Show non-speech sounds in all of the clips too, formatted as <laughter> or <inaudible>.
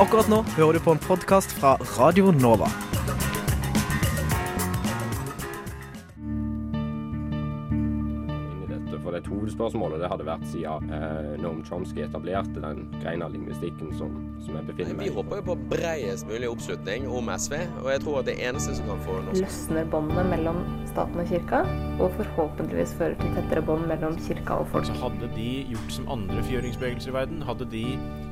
Akkurat nå hører du på en podkast fra Radio Nova. For et dette, for det hadde vært siden eh, Noam Chomsky etablerte den greina lingvistikken som, som jeg befinner meg i. Vi håper jo på bredest mulig oppslutning om SV, og jeg tror at det eneste som kan få norsk løsner båndene mellom staten og kirka, og forhåpentligvis fører til tettere bånd mellom kirka og folk. Så hadde de gjort som andre fjøringsbevegelser i verden, hadde de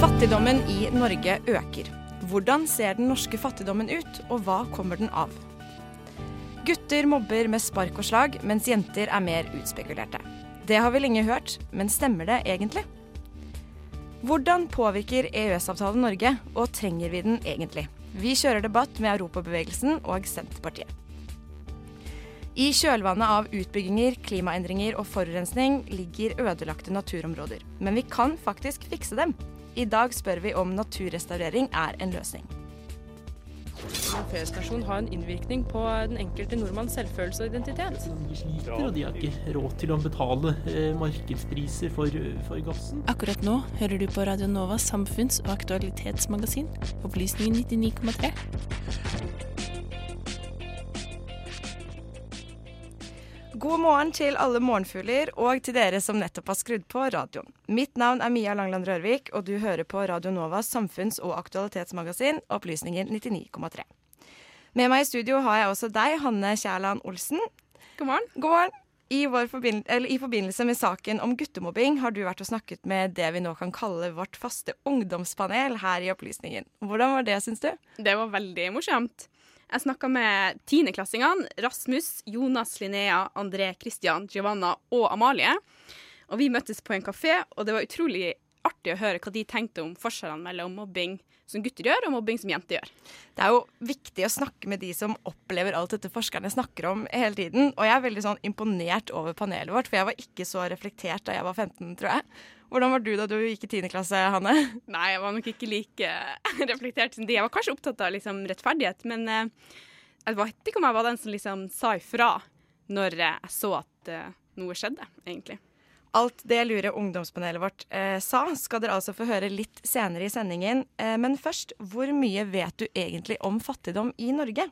Fattigdommen i Norge øker. Hvordan ser den norske fattigdommen ut, og hva kommer den av? Gutter mobber med spark og slag, mens jenter er mer utspekulerte. Det har vi lenge hørt, men stemmer det egentlig? Hvordan påvirker EØS-avtalen Norge, og trenger vi den egentlig? Vi kjører debatt med Europabevegelsen og Senterpartiet. I kjølvannet av utbygginger, klimaendringer og forurensning ligger ødelagte naturområder. Men vi kan faktisk fikse dem. I dag spør vi om naturrestaurering er en løsning. En feriestasjon har en innvirkning på den enkelte nordmanns selvfølelse og identitet. De sliter, og de har ikke råd til å betale eh, markedspriser for, for gassen. Akkurat nå hører du på Radio Novas samfunns- og aktualitetsmagasin, Opplysningen 99,3. God morgen til alle morgenfugler, og til dere som nettopp har skrudd på radioen. Mitt navn er Mia Langland Rørvik, og du hører på Radio Novas samfunns- og aktualitetsmagasin, Opplysningen 99,3. Med meg i studio har jeg også deg, Hanne Kjærland Olsen. God morgen. God morgen. I, vår forbind eller, I forbindelse med saken om guttemobbing har du vært og snakket med det vi nå kan kalle vårt faste ungdomspanel her i Opplysningen. Hvordan var det, syns du? Det var veldig morsomt. Jeg snakka med tiendeklassingene Rasmus, Jonas, Linnea, André, Christian, Giovanna og Amalie. Og vi møttes på en kafé, og det var utrolig artig å høre hva de tenkte om forskjellene mellom mobbing som gutter gjør, og mobbing som jenter gjør. Det er jo viktig å snakke med de som opplever alt dette forskerne snakker om hele tiden. Og jeg er veldig sånn imponert over panelet vårt, for jeg var ikke så reflektert da jeg var 15, tror jeg. Hvordan var du da du gikk i 10. klasse, Hanne? <laughs> Nei, jeg var nok ikke like <laughs> reflektert som de. Jeg var kanskje opptatt av liksom, rettferdighet, men eh, jeg vet ikke om jeg var den som liksom sa ifra når eh, jeg så at eh, noe skjedde, egentlig. Alt det lure ungdomspanelet vårt eh, sa, skal dere altså få høre litt senere i sendingen. Eh, men først, hvor mye vet du egentlig om fattigdom i Norge?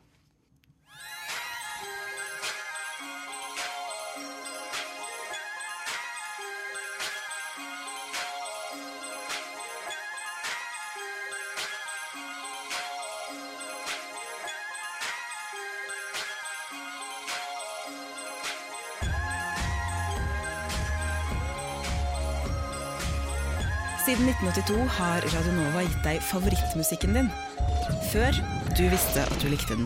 Siden 1982 har Radio Nova gitt deg favorittmusikken din. Før du visste at du likte den.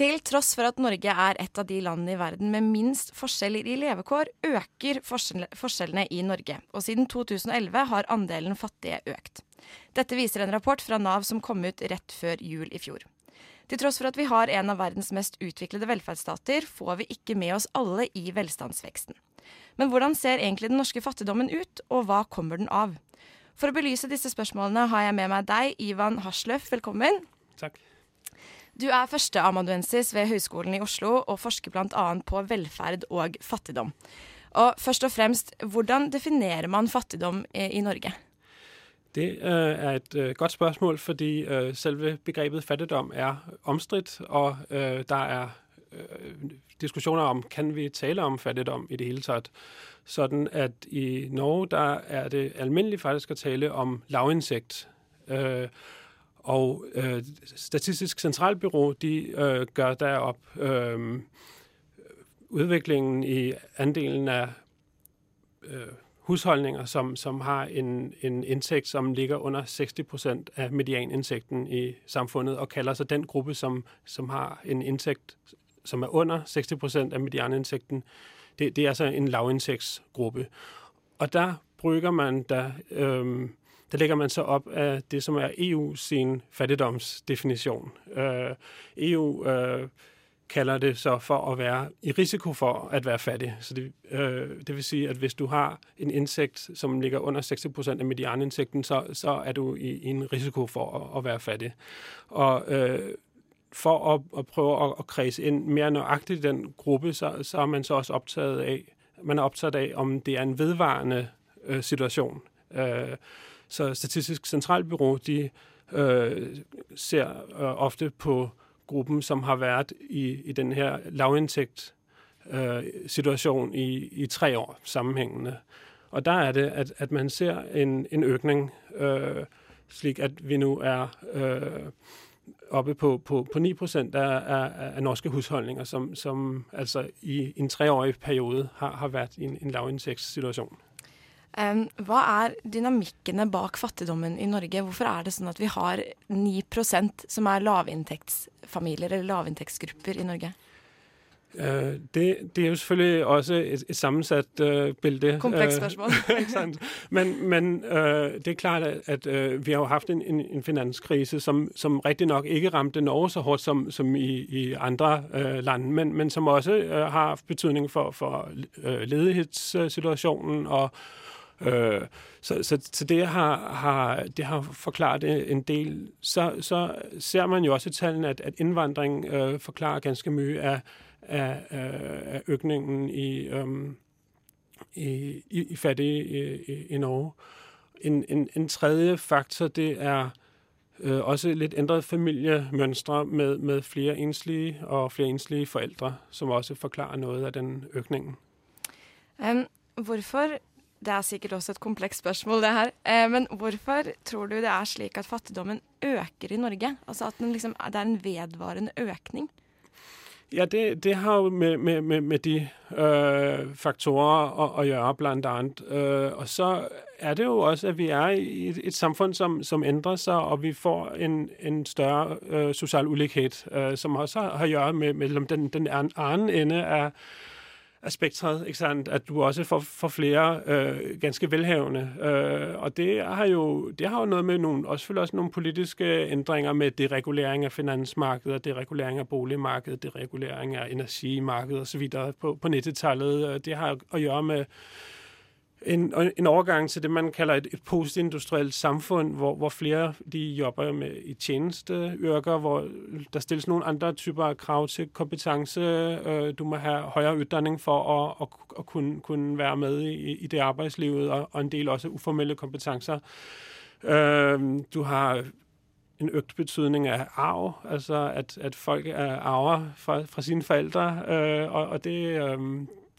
Til tross for at Norge er et av de landene i verden med minst forskjeller i levekår, øker forskjellene i Norge. Og siden 2011 har andelen fattige økt. Dette viser en rapport fra Nav som kom ut rett før jul i fjor. Til tross for at vi har en av verdens mest utviklede velferdsstater, får vi ikke med oss alle i velstandsveksten. Men hvordan ser egentlig den norske fattigdommen ut, og hva kommer den av? For å belyse disse spørsmålene har jeg med meg deg, Ivan Hasløff. Velkommen. Takk. Du er førsteamanuensis ved Høgskolen i Oslo og forsker bl.a. på velferd og fattigdom. Og først og fremst, hvordan definerer man fattigdom i, i Norge? Det øh, er et øh, godt spørsmål, fordi øh, selve begrepet fattigdom er omstridt, og øh, der er øh, diskussioner om kan vi tale om fattigdom i det hele tatt. Sånn at i Norge der er det almindeligt faktisk at tale om lavindsigt. Øh, og øh, Statistisk Centralbyrå, de øh, gør derop øh, utviklingen i andelen av øh, husholdninger, som, som har en, en indtægt, som ligger under 60 av af medianindtægten i samfunnet, og kaller seg den gruppe, som, som har en inntekt som er under 60 av af medianindtægten. Det, det er altså en lavinntektsgruppe. Og der brygger man, der, øhm, der legger man så opp av det, som er EU sin fattigdomsdefinition. Øh, EU øh, kalder det så for at være i risiko for at være fattig. Så det, øh, det vil si at hvis du har en insekt som ligger under 60% medianinsekten, medianindtægten, så, så er du i, i en risiko for å, å være fattig. Og øh, for å, å prøve å, å, kredse inn mer nøyaktig den gruppe, så, så er man så også optaget av, man er opptatt av om det er en vedvarende øh, situation. Øh, så Statistisk Centralbyrå, de øh, ser øh, ofte på gruppen, som har vært i, i denne her lavindtægt øh, i, i tre år sammenhengende. Og der er det, at, at man ser en, en økning, øh, slik at vi nå er øh, oppe på, på, på 9 procent af, af, af norske husholdninger, som, som altså i en treårig periode har, har vært i en, en lavindtægtssituation. Hva er dynamikkene bak fattigdommen i Norge? Hvorfor er det sånn at vi har 9% som er lavinntektsfamilier eller lavinntektsgrupper i Norge? Uh, det, det er jo selvfølgelig også et, et sammensatt uh, bilde. Komplekst spørsmål. <laughs> Uh, men, men det er klart at, at vi har jo haft en, en, en finanskrise som, som riktig nok ikke ramte Norge så hårdt som, som i, i andre land, men, men som også har haft betydning for, for ledighetssituasjonen og Øh, så, så, så det har, har, det har forklaret en del. Så, så ser man jo også i tallene, at, at innvandring øh, forklarer ganske mye av, av, av økningen i, øh, i, i, fattige i, i Norge. En, en, en tredje faktor, det er øh, også litt ændret familiemønstre med, med flere enslige og flere enslige forældre, som også forklarer noe av den økningen. Um, hvorfor det er sikkert også et komplekst spørsmål, det her. Eh, men hvorfor tror du det er slik at fattigdommen øker i Norge? Altså at liksom, det er en vedvarende økning? Ja, det, det har jo med, med, med, med de øh, faktorer å, å, gjøre, blant annet. Øh, og så er det jo også, at vi er i et, et samfunn som, som endrer seg, og vi får en, en større øh, sosial ulikhet, øh, som også har, å gjøre med mellem den, den anden ende af spektret, ikke sant? at du også får, får flere øh, ganske velhavende. Øh, og det har jo det har jo noget med nogle, selvfølgelig også nogle politiske ændringer med deregulering af finansmarkedet, deregulering af boligmarkedet, deregulering af energimarkedet osv. på, på 90-tallet. Det har at gøre med en, en overgang til det, man kalder et, et postindustrielt samfunn, hvor, hvor flere de jobber med i tjenesteyrker, hvor der stilles noen andre typer krav til kompetence. Øh, du må ha højere utdanning for å, å, å kunne, kunne være med i, i det arbeidslivet, og, og en del også uformelle kompetencer. Øh, du har en økt betydning af arv, altså at, at folk er arver fra, fra sine forældre, øh, og, og det,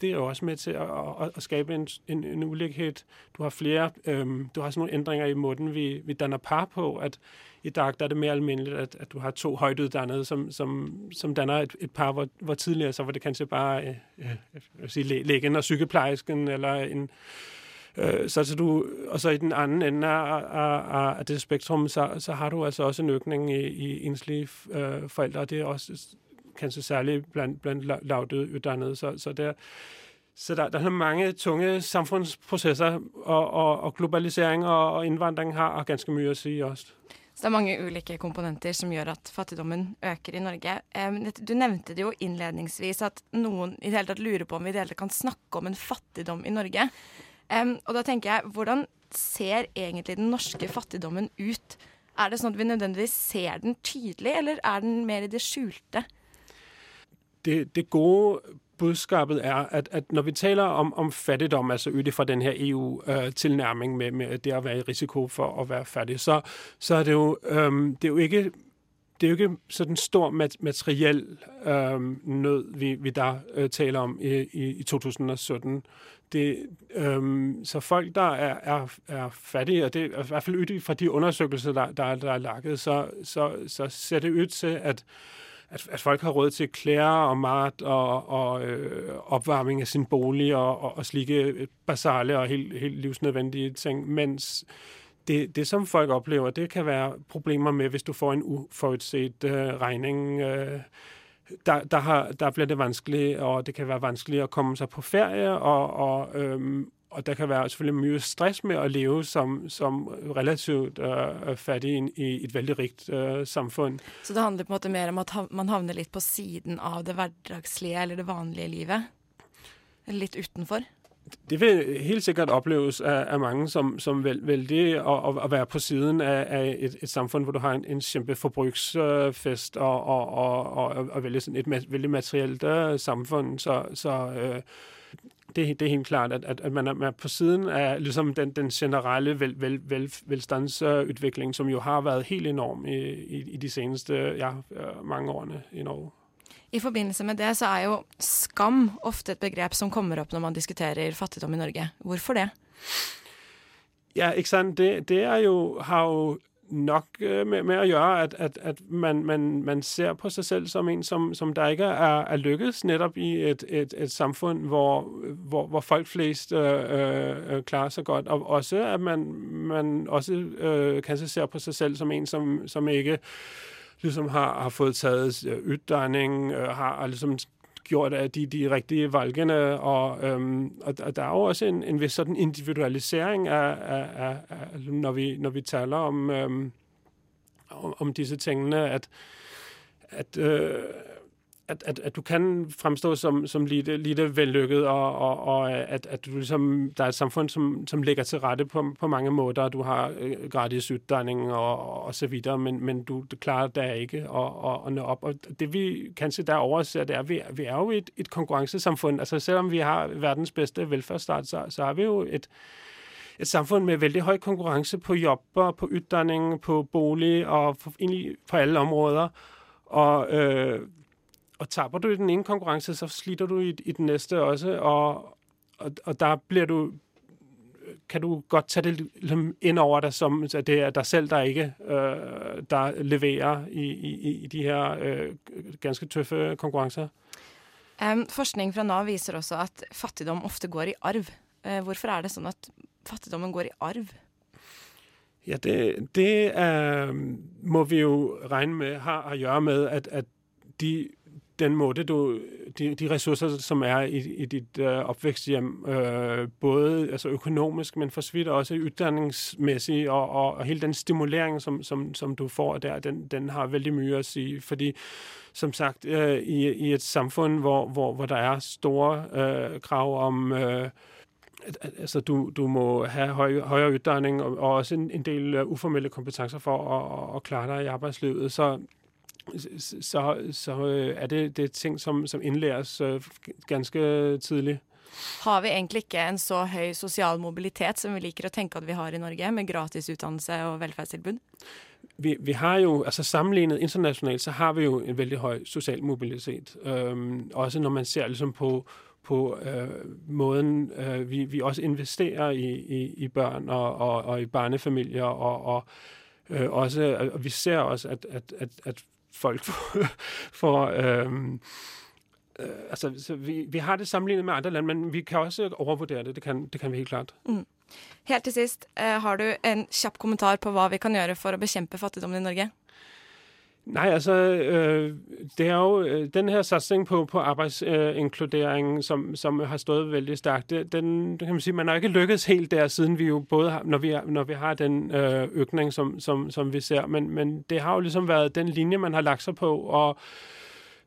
det er jo også med til at, at, at skabe en, en, en ulighed. Du har flere, øhm, du har sådan nogle ændringer i måden, vi, vi danner par på, at i dag der er det mere almindeligt, at, at du har to højtuddannede, som, som, som danner et, et par, hvor, hvor tidligere så var det kanskje bare øh, øh, sige, lægen og sygeplejersken, eller en øh, så, så du, og så i den anden ende af, af, af det spektrum, så, så har du altså også en økning i, i enslige øh, forældre, og det er også kanskje særligt blandt, blandt lavdøde uddannede. Så, så, der, så der, der er mange tunge samfunnsprosesser, og, og, og globalisering og, og innvandring har, ganske mye å si også. Så det er mange ulike komponenter som gjør at fattigdommen øker i Norge. Du nevnte det jo innledningsvis at noen i det hele tatt lurer på om vi i det hele tatt kan snakke om en fattigdom i Norge. Og da tenker jeg, hvordan ser egentlig den norske fattigdommen ut? Er det sånn at vi nødvendigvis ser den tydelig, eller er den mer i det skjulte? det, det gode budskapet er, at, at når vi taler om, om fattigdom, altså ut fra den her EU-tilnærming med, med det å være i risiko for å være fattig, så, så er det jo, øhm, det er jo ikke det er jo ikke sådan stor materiel øhm, nød, vi, vi der øh, taler om i, i, i 2017. Det, øhm, så folk, der er, er, er fattige, og det er i hvert fald ud fra de undersøgelser, der, der, der er lagt, så, så, så ser det ud til, at at, at folk har råd til klær og mat og, og øh, oppvarming av sin bolig og, og, og slike basale og helt, helt livsnødvendige ting. Mens det, det, som folk opplever, det kan være problemer med hvis du får en uforutsett øh, regning. Øh, der, der, har, der, blir det vanskelig, og det kan være vanskelig å komme seg på ferie. Og, og, og det kan være selvfølgelig mye stress med å leve som, som relativt uh, fattig i et veldig rikt uh, samfunn. Så det handler på en måte mer om at man havner litt på siden av det hverdagslige eller det vanlige livet? Eller litt utenfor? Det vil helt sikkert oppleves av, av mange som, som veldig å, å, være på siden av, av et, et, samfunn hvor du har en, en kjempeforbruksfest og, og, og, og veldig, et veldig materielt samfunn. Så, så uh, det, det, er helt klart at, at man, er, man, er, på siden av liksom den, den, generelle vel, vel, vel, velstandsutviklingen, som jo har vært helt enorm i, i, i de seneste ja, mange årene i Norge. I forbindelse med det så er jo skam ofte et begrep som kommer opp når man diskuterer fattigdom i Norge. Hvorfor det? Ja, ikke sant. Det, det jo, har jo nok øh, med, med, å gjøre at, at, at man, man, man, ser på seg selv som en som, som der ikke er, er lykkes nettopp i et, et, et samfunn hvor, hvor, hvor, folk flest øh, øh, klarer seg godt. Og også at man, man også øh, kanskje ser på seg selv som en som, som ikke liksom har, har fått tatt øh, utdanning, øh, har, har liksom gjort de, de riktige valgene. Og, øhm, og, og, der er jo også en, en viss sånn individualisering av, av, av, av når, vi, når, vi, taler om, øhm, om, om, disse tingene, at, at øh, at, at, at, du kan fremstå som, som lite, lite vellykket, og, og, og at, at liksom, det er et samfunn som, som legger til rette på, på, mange måter. Du har øh, gratis utdanning og, og så videre, men, men du, du klarer det ikke å, nå opp. Og det vi kanskje der overser, det er vi, vi er jo et, et konkurransesamfunn. Altså, selv om vi har verdens beste velferdsstat, så, så har vi jo et et samfunn med veldig høy konkurranse på jobber, på utdanning, på bolig og på, egentlig på alle områder. Og øh, og taber du i den ene konkurrence, så sliter du i, i den neste også. Og, og, og, der bliver du kan du godt ta det ind over deg som at det er deg selv der ikke øh, der leverer i, i, i, de her øh, ganske tøffe konkurrencer? Um, forskning fra Nav viser også at fattigdom ofte går i arv. Uh, hvorfor er det sånn at fattigdommen går i arv? Ja, det, det uh, må vi jo regne med har å gjøre med at, at de den måte du De, de ressurser som er i, i ditt uh, oppveksthjem, uh, både altså økonomisk, men for så vidt også utdanningsmessig, og, og, og hele den stimuleringen som, som, som, du får der, den, den, har veldig mye å si. Fordi som sagt, uh, i, i, et samfunn hvor, hvor, hvor, det er store krav om altså du, du, må ha høy, høyere utdanning og, og også en, en del uformelle kompetanser for å, å klare deg i arbeidslivet. Så så, så øh, er det, det ting som, som innlæres øh, ganske tidlig. Har vi egentlig ikke en så høy sosial mobilitet som vi liker å tenke at vi har i Norge, med gratis utdannelse og velferdstilbud? Vi, vi, har jo, altså Sammenlignet internasjonalt så har vi jo en veldig høy sosial mobilitet. Um, også når man ser liksom på, på uh, måten uh, vi, vi, også investerer i, i, i barn og, og, og, i barnefamilier. og, og uh, også, og vi ser også at, at, at, at folk <laughs> for øhm, øh, altså, vi, vi, har det sammenlignet med andre land, men vi kan også overvurdere det. Det kan, det kan vi helt klart. Mm. Helt til sist, eh, har du en kjapp kommentar på hva vi kan gjøre for å bekjempe fattigdommen i Norge? Nei, altså øh, Det er jo øh, den her satsing på, på arbeidsinkludering øh, som, som, har stått veldig sterkt. Den, kan man si, man har ikke lykkes helt der siden vi jo både har, når, vi, når vi har den øh, økning som, som, som, vi ser. Men, men, det har jo liksom vært den linje man har lagt seg på. og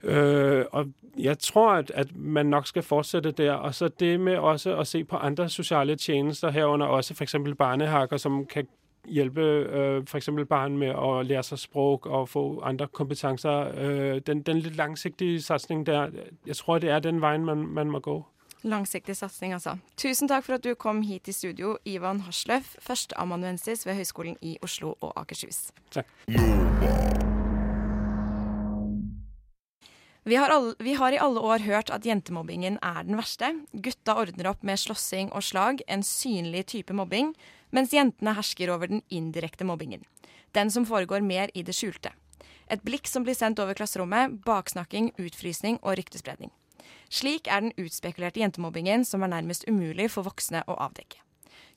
Øh, og jeg tror, at, at, man nok skal fortsette der. Og så det med også å se på andre sosiale tjenester, herunder også f.eks. barnehager, som kan hjelpe øh, f.eks. barn med å lære seg språk og få andre kompetanser. Øh, den, den, litt langsiktige satsingen der, jeg tror det er den veien man, man må gå. Langsiktig satsing, altså. Tusen takk for at du kom hit i studio, Ivan Hasløff, førsteamanuensis ved Høgskolen i Oslo og Akershus. Takk. Vi har, alle, vi har, i alle år hørt at jentemobbingen er den verste. Gutta ordner opp med slåssing og slag, en synlig type mobbing, mens jentene hersker over den indirekte mobbingen. Den som foregår mer i det skjulte. Et blikk som blir sendt over klasserommet, baksnakking, utfrysning og ryktespredning. Slik er den utspekulerte jentemobbingen som er nærmest umulig for voksne å avdekke.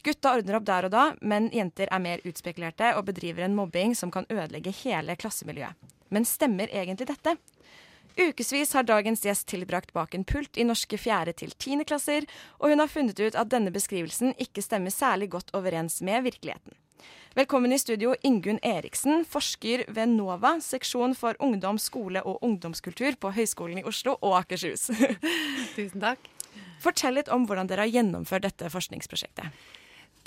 Gutta ordner opp der og da, men jenter er mer utspekulerte og bedriver en mobbing som kan ødelegge hele klassemiljøet. Men stemmer egentlig dette? Ukevis har dagens gjest tilbrakt bak en pult i norske fjerde til tiende klasser, og hun har funnet ut at denne beskrivelsen ikke stemmer særlig godt overens med virkeligheten. Velkommen i studio, Ingunn Eriksen, forsker ved NOVA, seksjon for ungdom, skole og ungdomskultur på Høgskolen i Oslo og Akershus. <laughs> Tusen takk. Fortell litt om hvordan dere har gjennomført dette forskningsprosjektet.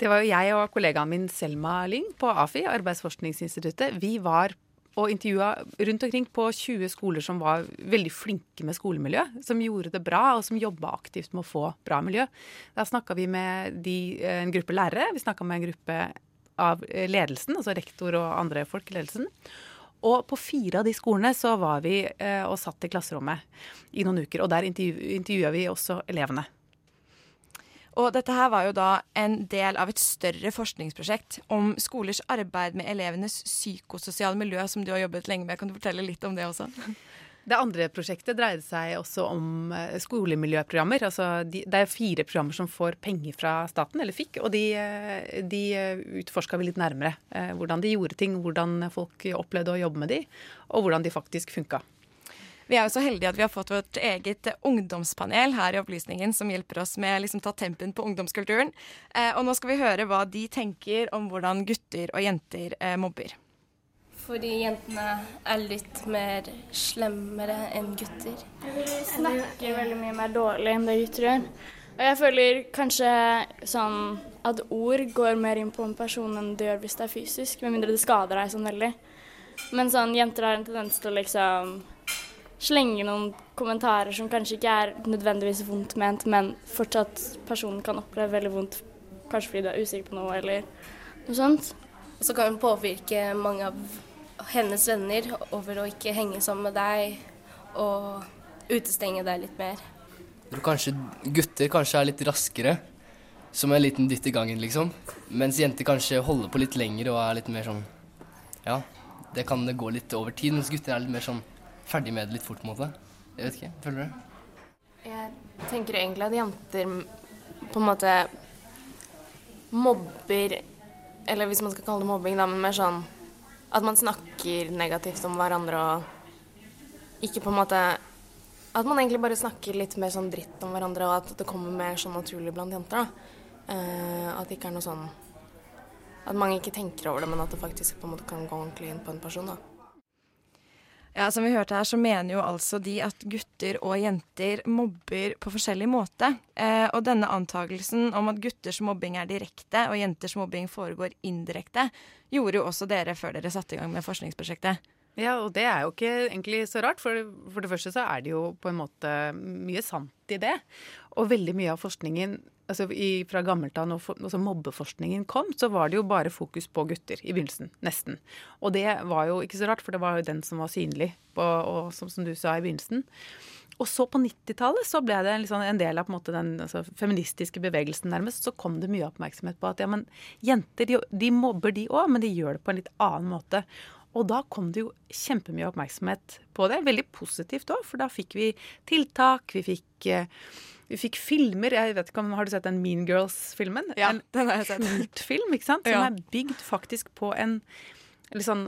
Det var jo jeg og kollegaen min Selma Lyng på AFI, Arbeidsforskningsinstituttet. Vi var og intervjua rundt omkring på 20 skoler som var veldig flinke med skolemiljø. Som gjorde det bra, og som jobba aktivt med å få bra miljø. Da snakka vi med de, en gruppe lærere, vi snakka med en gruppe av ledelsen, altså rektor og andre folk i ledelsen. Og på fire av de skolene så var vi eh, og satt i klasserommet i noen uker. Og der intervju, intervjua vi også elevene. Og dette her var jo da en del av et større forskningsprosjekt om skolers arbeid med elevenes psykososiale miljø, som du har jobbet lenge med. Kan du fortelle litt om det også? Det andre prosjektet dreide seg også om eh, skolemiljøprogrammer. Altså de, det er fire programmer som får penger fra staten, eller fikk. Og de, eh, de utforska vi litt nærmere. Eh, hvordan de gjorde ting, hvordan folk opplevde å jobbe med de, og hvordan de faktisk funka. Vi er jo så heldige at vi har fått vårt eget ungdomspanel her i Opplysningen, som hjelper oss med å liksom, ta tempen på ungdomskulturen. Eh, og nå skal vi høre hva de tenker om hvordan gutter og jenter eh, mobber. Fordi jentene er litt mer slemmere enn gutter. De snakker veldig mye mer dårlig enn det gutter gjør. Og jeg føler kanskje sånn at ord går mer inn på en person enn det gjør hvis det er fysisk, med mindre det skader deg sånn veldig. Men sånn, jenter har en tendens til å liksom slenge noen kommentarer som kanskje ikke er nødvendigvis vondt ment, men fortsatt personen kan oppleve veldig vondt, kanskje fordi du er usikker på noe eller noe sånt. Og så kan hun påvirke mange av hennes venner over å ikke henge sammen med deg og utestenge deg litt mer. Jeg tror kanskje gutter kanskje er litt raskere, som en liten dytt i gangen, liksom. Mens jenter kanskje holder på litt lenger og er litt mer sånn Ja, det kan det gå litt over tid, mens gutter er litt mer sånn ferdig med det litt fort, på en måte. Jeg vet ikke. Føler du? det? Jeg tenker egentlig at jenter på en måte mobber Eller hvis man skal kalle det mobbing, da, men mer sånn at man snakker negativt om hverandre og ikke på en måte At man egentlig bare snakker litt mer sånn dritt om hverandre, og at det kommer mer sånn naturlig blant jenter. da. Eh, at det ikke er noe sånn At mange ikke tenker over det, men at det faktisk på en måte kan gå ordentlig inn på en person. da. Ja, Som vi hørte her, så mener jo altså de at gutter og jenter mobber på forskjellig måte. Eh, og denne antakelsen om at gutters mobbing er direkte og jenters mobbing foregår indirekte, gjorde jo også dere før dere satte i gang med forskningsprosjektet. Ja, og det er jo ikke egentlig så rart. For, for det første så er det jo på en måte mye sant i det. Og veldig mye av forskningen altså i, fra gammelt av, når altså mobbeforskningen kom, så var det jo bare fokus på gutter i begynnelsen. Nesten. Og det var jo ikke så rart, for det var jo den som var synlig, på, og som, som, du sa i begynnelsen. Og så på 90-tallet så ble det liksom en del av en måte, den altså, feministiske bevegelsen nærmest. Så kom det mye oppmerksomhet på at ja, men jenter de, de mobber de òg, men de gjør det på en litt annen måte. Og da kom det jo kjempemye oppmerksomhet på det. Veldig positivt òg, for da fikk vi tiltak. Vi fikk eh, vi fikk filmer. jeg vet ikke om, Har du sett den Mean Girls-filmen? Ja, en den har jeg sett. kultfilm ikke sant? som Ja. er bygd faktisk på en Sånn,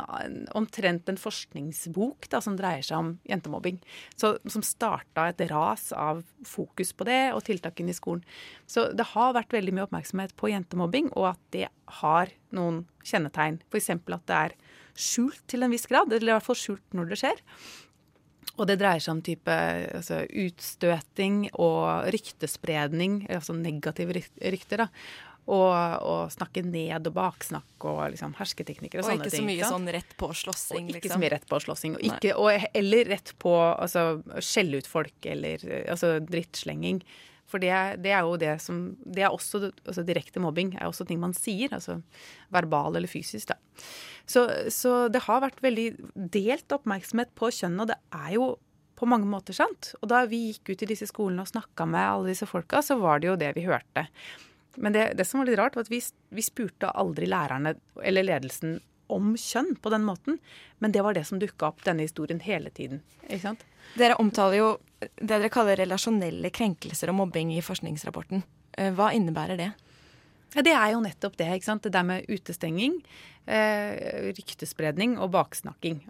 omtrent en forskningsbok da, som dreier seg om jentemobbing. Så, som starta et ras av fokus på det og tiltakene i skolen. Så det har vært veldig mye oppmerksomhet på jentemobbing, og at det har noen kjennetegn. F.eks. at det er skjult til en viss grad, eller i hvert fall skjult når det skjer. Og det dreier seg om type altså, utstøting og ryktespredning, altså negative rykter. da. Og, og snakke ned og baksnakk og liksom hersketeknikker og, Og sånne ikke så ting. mye ikke sånn rett på slåssing, Og ikke liksom. så mye rett på slåssing. Og ikke, og, eller rett på altså, skjelle ut folk eller altså, drittslenging. For det, det er jo det som Det er også altså, direkte mobbing. er også ting man sier. Altså verbal eller fysisk, da. Så, så det har vært veldig delt oppmerksomhet på kjønn, og det er jo på mange måter sant. Og da vi gikk ut i disse skolene og snakka med alle disse folka, så var det jo det vi hørte. Men det, det som var litt rart, var at vi, vi spurte aldri lærerne eller ledelsen om kjønn på den måten, men det var det som dukka opp denne historien hele tiden. ikke sant? Dere omtaler jo det dere kaller relasjonelle krenkelser og mobbing i forskningsrapporten. Eh, Hva innebærer det? Ja, Det er jo nettopp det. ikke sant? Det der med utestenging, eh, ryktespredning og baksnakking.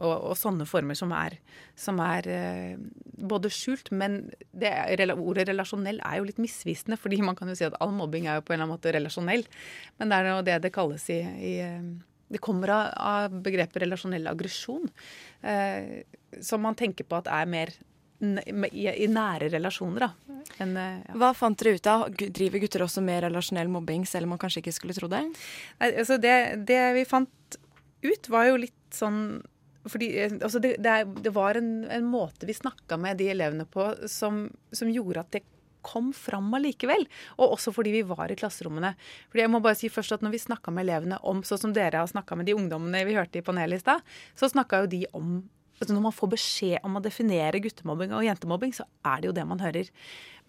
Og, og sånne former som er, som er eh, både skjult, men det ordet relasjonell er jo litt misvisende. fordi man kan jo si at all mobbing er jo på en eller annen måte relasjonell. Men det er jo det det kalles i, i eh, Det kommer av, av begrepet relasjonell aggresjon. Eh, som man tenker på at er mer i, i nære relasjoner, da. enn, eh, ja. Hva fant dere ut av? Driver gutter også med relasjonell mobbing, selv om man kanskje ikke skulle tro det? Nei, altså det, det vi fant ut, var jo litt sånn fordi eh, altså det, det, det var en, en måte vi snakka med de elevene på som, som gjorde at det kom fram allikevel. Og også fordi vi var i klasserommene. Fordi jeg må bare si først at Når vi snakka med elevene om sånn som dere har snakka med de ungdommene vi hørte i panelet i stad, så snakka jo de om altså Når man får beskjed om å definere guttemobbing og jentemobbing, så er det jo det man hører.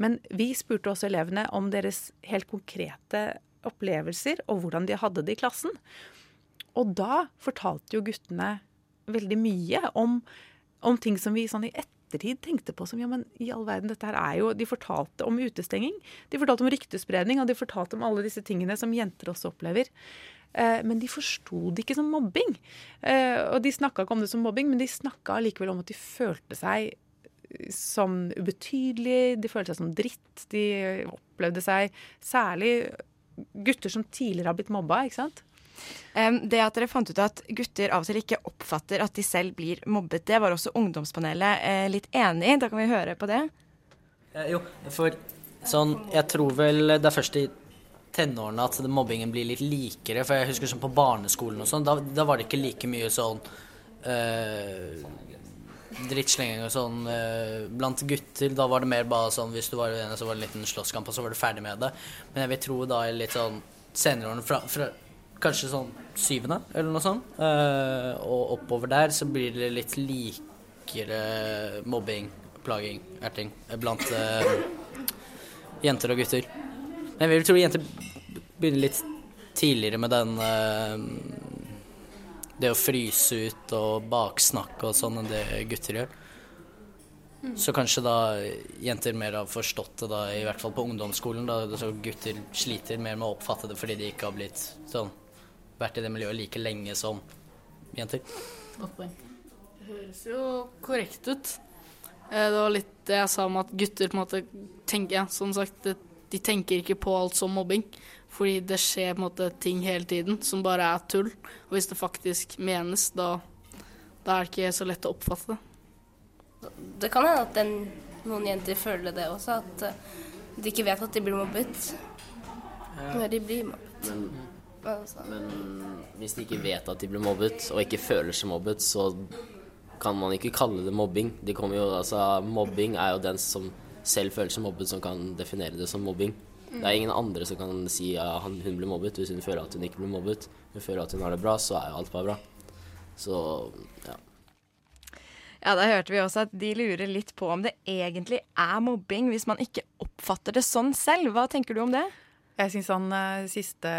Men vi spurte også elevene om deres helt konkrete opplevelser og hvordan de hadde det i klassen. Og da fortalte jo guttene veldig mye om, om ting som vi sånn i ettertid tenkte på som ja, men i all verden, dette her er jo De fortalte om utestenging, de fortalte om ryktespredning, og de fortalte om alle disse tingene som jenter også opplever. Eh, Men de forsto det ikke som mobbing. Eh, Og de snakka ikke om det som mobbing, men de snakka allikevel om at de følte seg som ubetydelige, de følte seg som dritt. De opplevde seg Særlig gutter som tidligere har blitt mobba, ikke sant. Det at dere fant ut at gutter av og til ikke oppfatter at de selv blir mobbet, det var også ungdomspanelet eh, litt enig i. Da kan vi høre på det. Jo, for sånn Jeg tror vel det er først i tenårene at mobbingen blir litt likere. For jeg husker sånn på barneskolen og sånn, da, da var det ikke like mye sånn eh, drittslenging og sånn eh, blant gutter. Da var det mer bare sånn hvis du var uenig, så var det en liten slåsskamp, og så var du ferdig med det. Men jeg vil tro da litt sånn senere årene, fra, fra kanskje sånn syvende eller noe sånt, Uh, og oppover der, så blir det litt likere mobbing, plaging, erting blant uh, jenter og gutter. Men jeg vil tro jenter begynner litt tidligere med den uh, Det å fryse ut og baksnakke og sånn enn det gutter gjør. Så kanskje da jenter mer har forstått det, da, i hvert fall på ungdomsskolen. Da, så gutter sliter mer med å oppfatte det fordi de ikke har blitt sånn vært i det miljøet like lenge som jenter. Godt poeng. Det høres jo korrekt ut. Eh, Det var litt det jeg sa om at gutter på en måte tenker ja, som sagt, de tenker ikke på alt som mobbing. Fordi det skjer på en måte ting hele tiden som bare er tull. Og hvis det faktisk menes, da, da er det ikke så lett å oppfatte det. Det kan hende at den, noen jenter føler det også, at eh, de ikke vet at de blir mobbet. Når de blir mobbet. Men. Men hvis de ikke vet at de blir mobbet, og ikke føler seg mobbet, så kan man ikke kalle det mobbing. De jo, altså, mobbing er jo den som selv føler seg mobbet, som kan definere det som mobbing. Det er ingen andre som kan si at hun blir mobbet hvis hun føler at hun ikke blir mobbet. Hun føler at hun har det bra, så er jo alt bare bra. Så ja. Ja, Da hørte vi også at de lurer litt på om det egentlig er mobbing hvis man ikke oppfatter det sånn selv. Hva tenker du om det? Jeg syns han eh, siste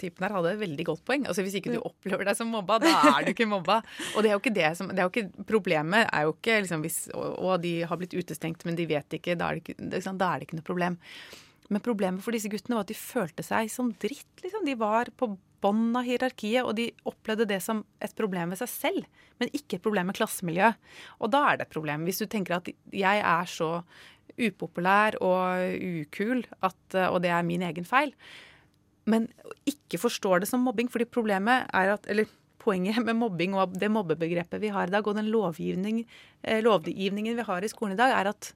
typen her hadde et veldig godt poeng. Altså Hvis ikke du opplever deg som mobba, da er du ikke mobba. Og det er jo ikke det som det er jo ikke, Problemet er jo ikke liksom hvis og de har blitt utestengt, men de vet ikke. Da er det ikke, liksom, da er det ikke noe problem. Men problemet for disse guttene var at de følte seg som dritt. Liksom. De var på bånn av hierarkiet, og de opplevde det som et problem ved seg selv, men ikke et problem med klassemiljøet. Og da er det et problem. Hvis du tenker at jeg er så upopulær og ukul, at, og det er min egen feil, men ikke forstår det som mobbing, fordi problemet er at eller Poenget med mobbing og det mobbebegrepet vi har i dag, og den lovgivning, eh, lovgivningen vi har i skolen i dag, er at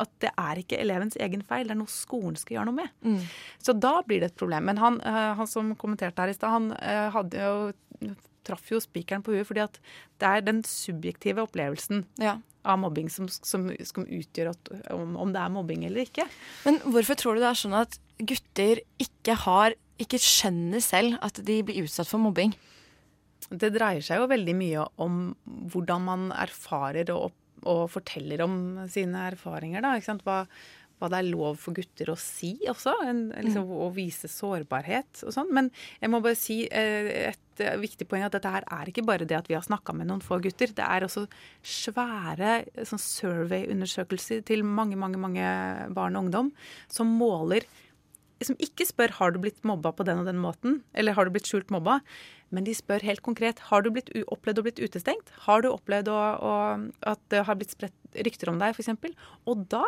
at det er ikke elevens egen feil, det er noe skolen skal gjøre noe med. Mm. Så da blir det et problem. Men han, eh, han som kommenterte her i stad, han eh, hadde jo traff jo spikeren på huet, fordi at det er den subjektive opplevelsen av mobbing som, som, som utgjør at, om, om det er mobbing eller ikke. Men hvorfor tror du det er sånn at gutter ikke har ikke skjønner selv at de blir utsatt for mobbing? Det dreier seg jo veldig mye om hvordan man erfarer og, og forteller om sine erfaringer. Da? Hva, hva det er lov for gutter å si også. En, liksom, Å vise sårbarhet og sånn. Men jeg må bare si eh, et eh, viktig poeng at dette her er ikke bare det at vi har snakka med noen få gutter. Det er også svære sånn survey-undersøkelser til mange, mange, mange barn og ungdom som måler som ikke spør har du blitt mobba på den og den måten, eller har du blitt skjult mobba, men de spør helt konkret har du blitt, opplevd å blitt utestengt. Har du opplevd å, å, at det har blitt spredt rykter om deg, f.eks.? Og da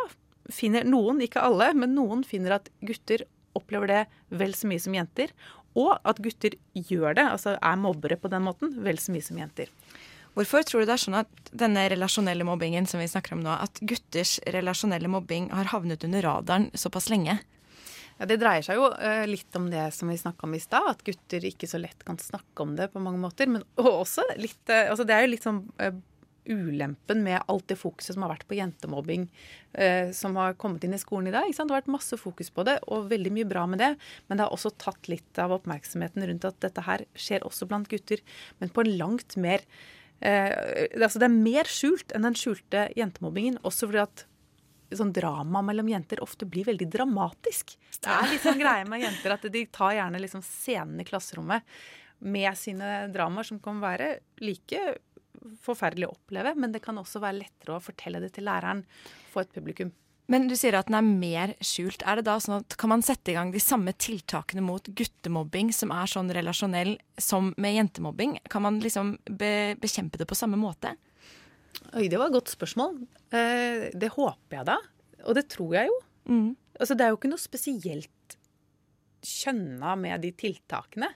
finner noen, ikke alle, men noen finner at gutter opplever det vel så mye som jenter. Og at gutter gjør det, altså er mobbere på den måten, vel så mye som jenter. Hvorfor tror du det er sånn at denne relasjonelle mobbingen som vi snakker om nå, at gutters relasjonelle mobbing har havnet under radaren såpass lenge? Ja, Det dreier seg jo uh, litt om det som vi snakka om i stad, at gutter ikke så lett kan snakke om det på mange måter. Men <laughs> også litt uh, altså Det er jo litt sånn uh, ulempen med alt det fokuset som har vært på jentemobbing som har kommet inn i skolen i dag. Det har vært masse fokus på det, og veldig mye bra med det. Men det har også tatt litt av oppmerksomheten rundt at dette her skjer også blant gutter, men på en langt mer altså Det er mer skjult enn den skjulte jentemobbingen. Også fordi at sånn drama mellom jenter ofte blir veldig dramatisk. Det er litt sånn greie med jenter at de tar gjerne liksom scenen i klasserommet med sine dramaer, som kan være like forferdelig å oppleve, men det kan også være lettere å fortelle det til læreren, for et publikum. Men du sier at den er mer skjult. Er det da sånn at Kan man sette i gang de samme tiltakene mot guttemobbing som er sånn relasjonell som med jentemobbing? Kan man liksom be bekjempe det på samme måte? Oi, det var et godt spørsmål. Eh, det håper jeg da. Og det tror jeg jo. Mm. Altså, det er jo ikke noe spesielt kjønna med de tiltakene.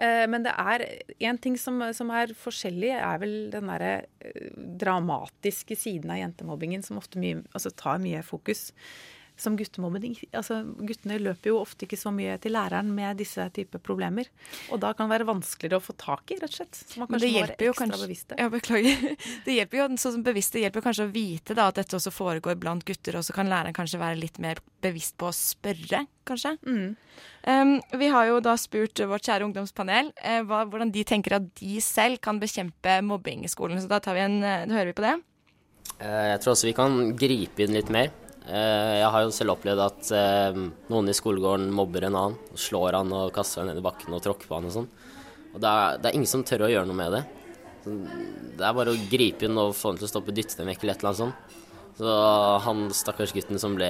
Eh, men det er én ting som, som, er forskjellig, er vel den derre eh, dramatiske siden av jentemobbingen som ofte mye, altså tar mye fokus som guttemobbing. Altså, guttene løper jo ofte ikke så mye til læreren med disse typer problemer. Og da kan det være vanskeligere å få tak i, rett og slett. Så man Men det hjelper jo ekstra kanskje bevisste. Ja, beklager. <laughs> Det hjelper jo sånn bevisst, det hjelper kanskje å vite da, at dette også foregår blant gutter, og så kan læreren kanskje være litt mer bevisst på å spørre, kanskje. Mm. Um, vi har jo da spurt vårt kjære ungdomspanel uh, hva, hvordan de tenker at de selv kan bekjempe mobbing i skolen. Så da, tar vi en, uh, hører vi på det. Eh, Jeg tror også vi kan gripe inn litt mer. Eh, Jeg har jo selv opplevd at eh, noen i skolegården mobber en annen. Slår han og kaster han ned i bakken og tråkker på han og sånn. Og det er, det er ingen som tør å gjøre noe med det. Det er bare å gripe inn og få han til å stoppe, dytte dem vekk eller et eller annet sånt. Så han stakkars gutten som ble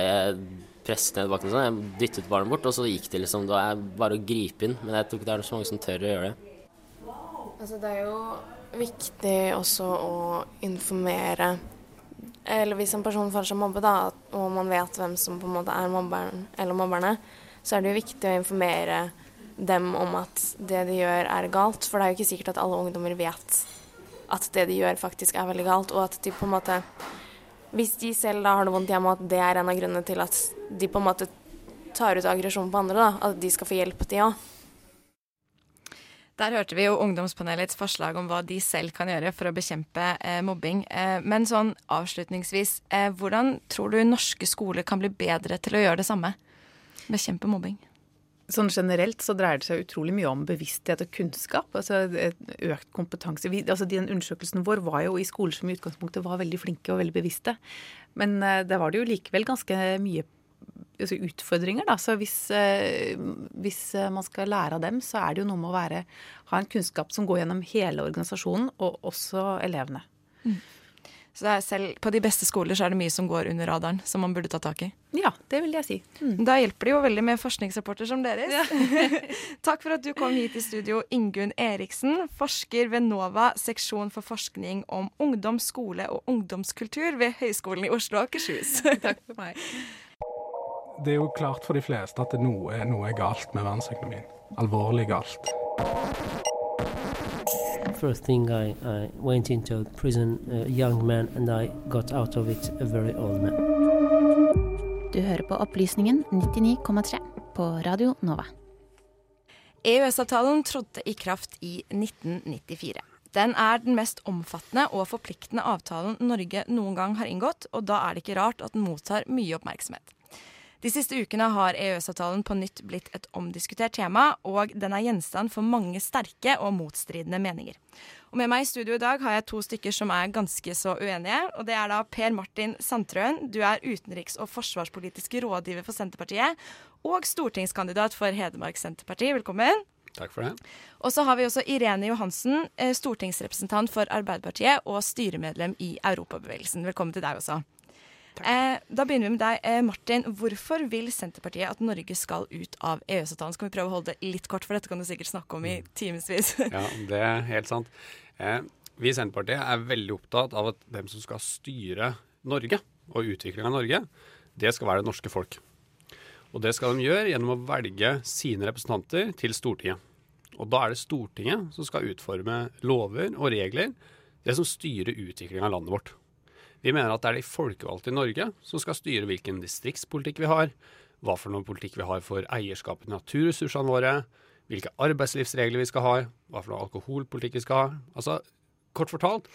presset ned i bakken, og sånn, jeg dyttet barnet bort, og så gikk det liksom. Det er bare å gripe inn. Men jeg tror ikke det er så mange som tør å gjøre det. Altså, det er jo viktig også å informere Eller hvis en person føler seg mobbet, da, og man vet hvem som på en måte er mobberen eller mobberne, så er det jo viktig å informere dem om at det de gjør, er galt. For det er jo ikke sikkert at alle ungdommer vet at det de gjør, faktisk er veldig galt, og at de på en måte Hvis de selv da har det vondt hjemme, at det er en av grunnene til at de på en måte tar ut aggresjon på andre, da, at de skal få hjelp, de òg. Der hørte vi jo ungdomspanelets forslag om hva de selv kan gjøre for å bekjempe eh, mobbing. Eh, men sånn avslutningsvis, eh, hvordan tror du norske skoler kan bli bedre til å gjøre det samme? Bekjempe mobbing. Sånn generelt så dreier det seg utrolig mye om bevissthet og kunnskap. altså Økt kompetanse. Vi, altså Den undersøkelsen vår var jo i skoler som i utgangspunktet var veldig flinke og veldig bevisste. Men eh, der var det jo likevel ganske mye altså utfordringer. Da. Så hvis, eh, hvis eh, man skal lære av dem, så er det jo noe med å være, ha en kunnskap som går gjennom hele organisasjonen, og også elevene. Så det er selv på de beste skoler så er det mye som går under radaren, som man burde ta tak i. Ja, det vil jeg si. Da hjelper det jo veldig med forskningsrapporter som deres. <laughs> Takk for at du kom hit i studio, Ingunn Eriksen, forsker ved NOVA, seksjon for forskning om ungdom, skole og ungdomskultur ved Høgskolen i Oslo og Akershus. Takk for meg. Det er jo klart for de fleste at noe, noe er galt med verdensøkonomien. Alvorlig galt. First thing I, I went into prison a young man and I got out of it a very old man. Du hører på Opplysningen 99,3 på Radio Nova. EØS-avtalen trådte i kraft i 1994. Den er den mest omfattende og forpliktende avtalen Norge noen gang har inngått, og da er det ikke rart at den mottar mye oppmerksomhet. De siste ukene har EØS-avtalen på nytt blitt et omdiskutert tema, og den er gjenstand for mange sterke og motstridende meninger. Og Med meg i studio i dag har jeg to stykker som er ganske så uenige. og Det er da Per Martin Sandtrøen. Du er utenriks- og forsvarspolitisk rådgiver for Senterpartiet. Og stortingskandidat for Hedmark Senterparti. Velkommen. Takk for det. Og så har vi også Irene Johansen, eh, stortingsrepresentant for Arbeiderpartiet og styremedlem i Europabevegelsen. Velkommen til deg også. Eh, da begynner vi med deg, eh, Martin. Hvorfor vil Senterpartiet at Norge skal ut av EØS-avtalen? Skal vi prøve å holde det litt kort, for dette kan du sikkert snakke om i timevis. <laughs> Ja, det er helt sant. Eh, vi i Senterpartiet er veldig opptatt av at hvem som skal styre Norge og utviklinga av Norge, det skal være det norske folk. Og det skal de gjøre gjennom å velge sine representanter til Stortinget. Og da er det Stortinget som skal utforme lover og regler, det som styrer utviklinga av landet vårt. Vi mener at det er de folkevalgte i Norge som skal styre hvilken distriktspolitikk vi har, hva for noen politikk vi har for eierskapet til naturressursene våre, hvilke arbeidslivsregler vi skal ha, hva for noe alkoholpolitikk vi skal ha. Altså, kort fortalt,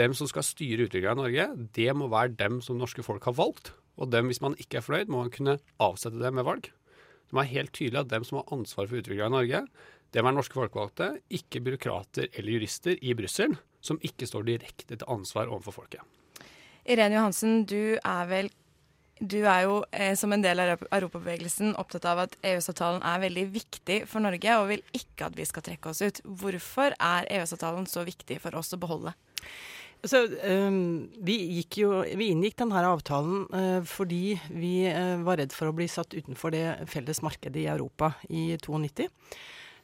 dem som skal styre utviklinga i Norge, det må være dem som norske folk har valgt. Og dem, hvis man ikke er fornøyd, må man kunne avsette dem med valg. Det må være helt tydelig at dem som har ansvar for utviklinga i Norge, det må være norske folkevalgte, ikke byråkrater eller jurister i Brussel, som ikke står direkte til ansvar overfor folket. Irene Johansen, du er vel du er jo eh, som en del av Europabevegelsen opptatt av at EØS-avtalen er veldig viktig for Norge, og vil ikke at vi skal trekke oss ut. Hvorfor er EØS-avtalen så viktig for oss å beholde? Så, um, vi, jo, vi, inngikk denne avtalen uh, fordi vi uh, var redd for å bli satt utenfor det felles markedet i Europa i 92.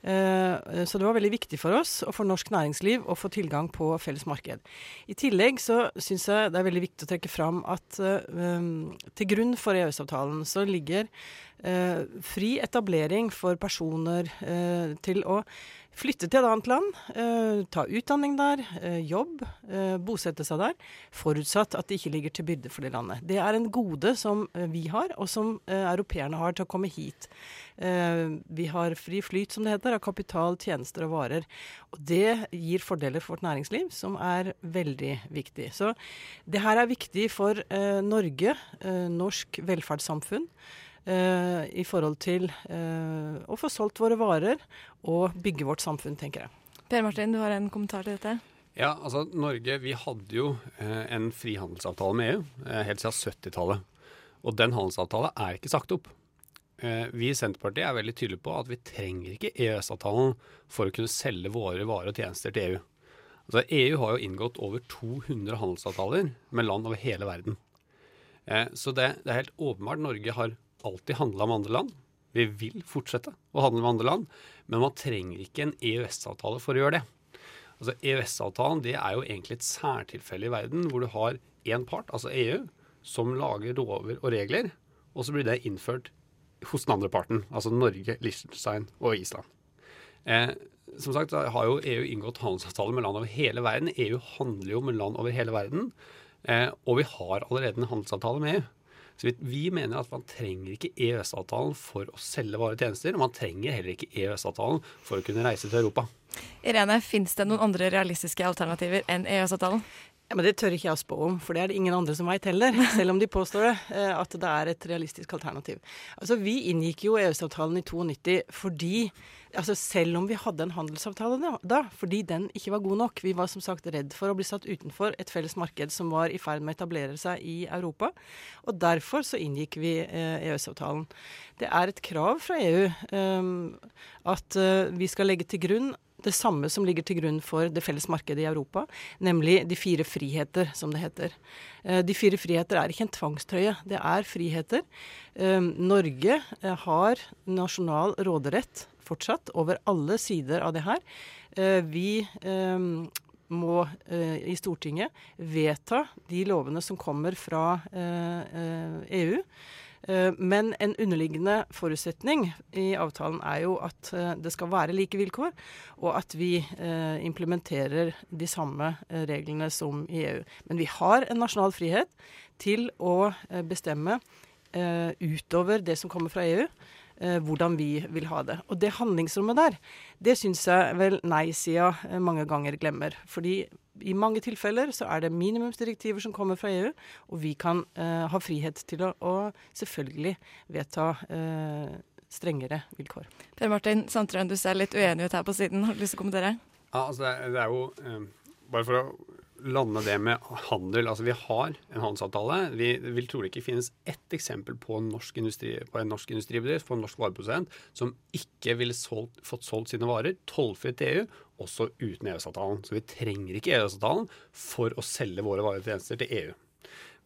Eh, så det var veldig viktig for oss og for norsk næringsliv å få tilgang på felles marked. I tillegg så syns jeg det er veldig viktig å trekke fram at um, til grunn for EØS-avtalen så ligger uh, fri etablering for personer til å flytte til et annet land, eh, ta utdanning der, eh, jobb, eh, bosette seg der, forutsatt at det ikke ligger til byrde for det landet. Det er en gode som vi har, og som europeerne har til å komme hit. vi har fri flyt, som det heter, av kapital, tjenester og varer. Og det gir fordeler for vårt næringsliv, som er veldig viktig. Så det her er viktig for Norge, norsk velferdssamfunn. Uh, i forhold til eh, å få solgt våre varer og bygge vårt samfunn, tenker jeg. Per Martin, du har en kommentar til dette? Ja, altså Norge vi hadde jo eh, en frihandelsavtale med EU helt siden 70-tallet. Og den handelsavtalen er ikke sagt opp. vi i Senterpartiet er veldig tydelige på at vi trenger ikke EØS-avtalen for å kunne selge våre varer og tjenester til EU. Altså EU har jo inngått over 200 handelsavtaler med land over hele verden. så det, det er helt åpenbart Norge har alltid handla med andre land. Vi vil fortsette å handle med andre land, men man trenger ikke en EØS-avtale for å gjøre det. Altså EØS-avtalen det er jo egentlig et særtilfelle i verden hvor du har én part, altså EU, som lager lover og regler, og så blir det innført hos den andre parten, altså Norge, Liechtenstein og Island. Eh, som sagt har jo EU inngått handelsavtaler med land over hele verden. EU handler jo med land over hele verden. Eh, og vi har allerede en handelsavtale med EU. Så vi, vi mener at man trenger ikke EØS-avtalen for å selge varer og tjenester. Og man trenger heller ikke EØS-avtalen for å kunne reise til Europa. Irene, fins det noen andre realistiske alternativer enn EØS-avtalen? Ja, men Det tør ikke jeg å spå om, for det er det ingen andre som veit heller. <laughs> Selv om de påstår det, eh, at det er et realistisk alternativ. Altså, Vi inngikk jo EØS-avtalen i 92 fordi altså Selv om vi hadde en handelsavtale da, fordi den ikke var god nok. Vi var som sagt redd for å bli satt utenfor et felles marked som var i ferd med å etablere seg i Europa. Og derfor så inngikk vi eh, EØS-avtalen. Det er et krav fra EU um, at uh, vi skal legge til grunn det samme som ligger til grunn for det felles markedet i Europa, nemlig de fire friheter, som det heter. Eh, de fire friheter er ikke en tvangstrøye, det er friheter. Eh, Norge eh, har nasjonal råderett fortsatt over alle sider av det her. Vi må i Stortinget vedta de lovene som kommer fra EU. Eh, men en underliggende forutsetning i avtalen er jo at eh, det skal være like vilkår, og at vi eh, implementerer de samme reglene som i EU. Men vi har en nasjonal frihet til å bestemme utover det som kommer fra EU. Eh, hvordan vi vil ha det. Og det handlingsrommet der, det syns jeg vel nei-sida eh, mange ganger glemmer. Fordi i mange tilfeller så er det minimumsdirektiver som kommer fra EU, og vi kan eh, ha frihet til å, å selvfølgelig vedta eh, strengere vilkår. Per Martin Sandtrøen, du ser litt uenig ut her på siden. Har du lyst til å kommentere? Ja, altså det, er, det er jo eh, Bare for å lande det med handel. Altså vi har en handelsavtale. Vi vil trolig ikke finnes ett eksempel på norsk, industri, på en norsk industribedrift, på en norsk vareprodusent, som ikke ville solgt, fått solgt sine varer tollfritt til EU, også uten EØS-avtalen. Så vi trenger ikke EØS-avtalen for å selge våre varer og tjenester til EU.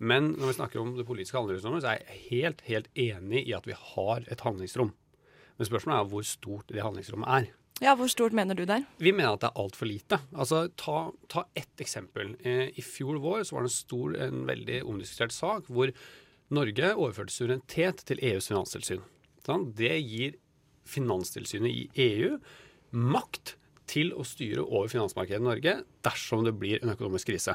Men når vi snakker om det politiske handlingsrommet, så er jeg helt, helt enig i at vi har et handlingsrom. Men spørsmålet er hvor stort det handlingsrommet er. Ja, Hvor stort mener du der? Vi mener at det er altfor lite. Altså, ta, ta ett eksempel. Eh, I fjor vår så var det en stor, en veldig omdiskutert sak hvor Norge overførte suverenitet til EUs finanstilsyn. Sånn? Det gir Finanstilsynet i EU makt til å styre over finansmarkedet i Norge dersom det blir en økonomisk krise.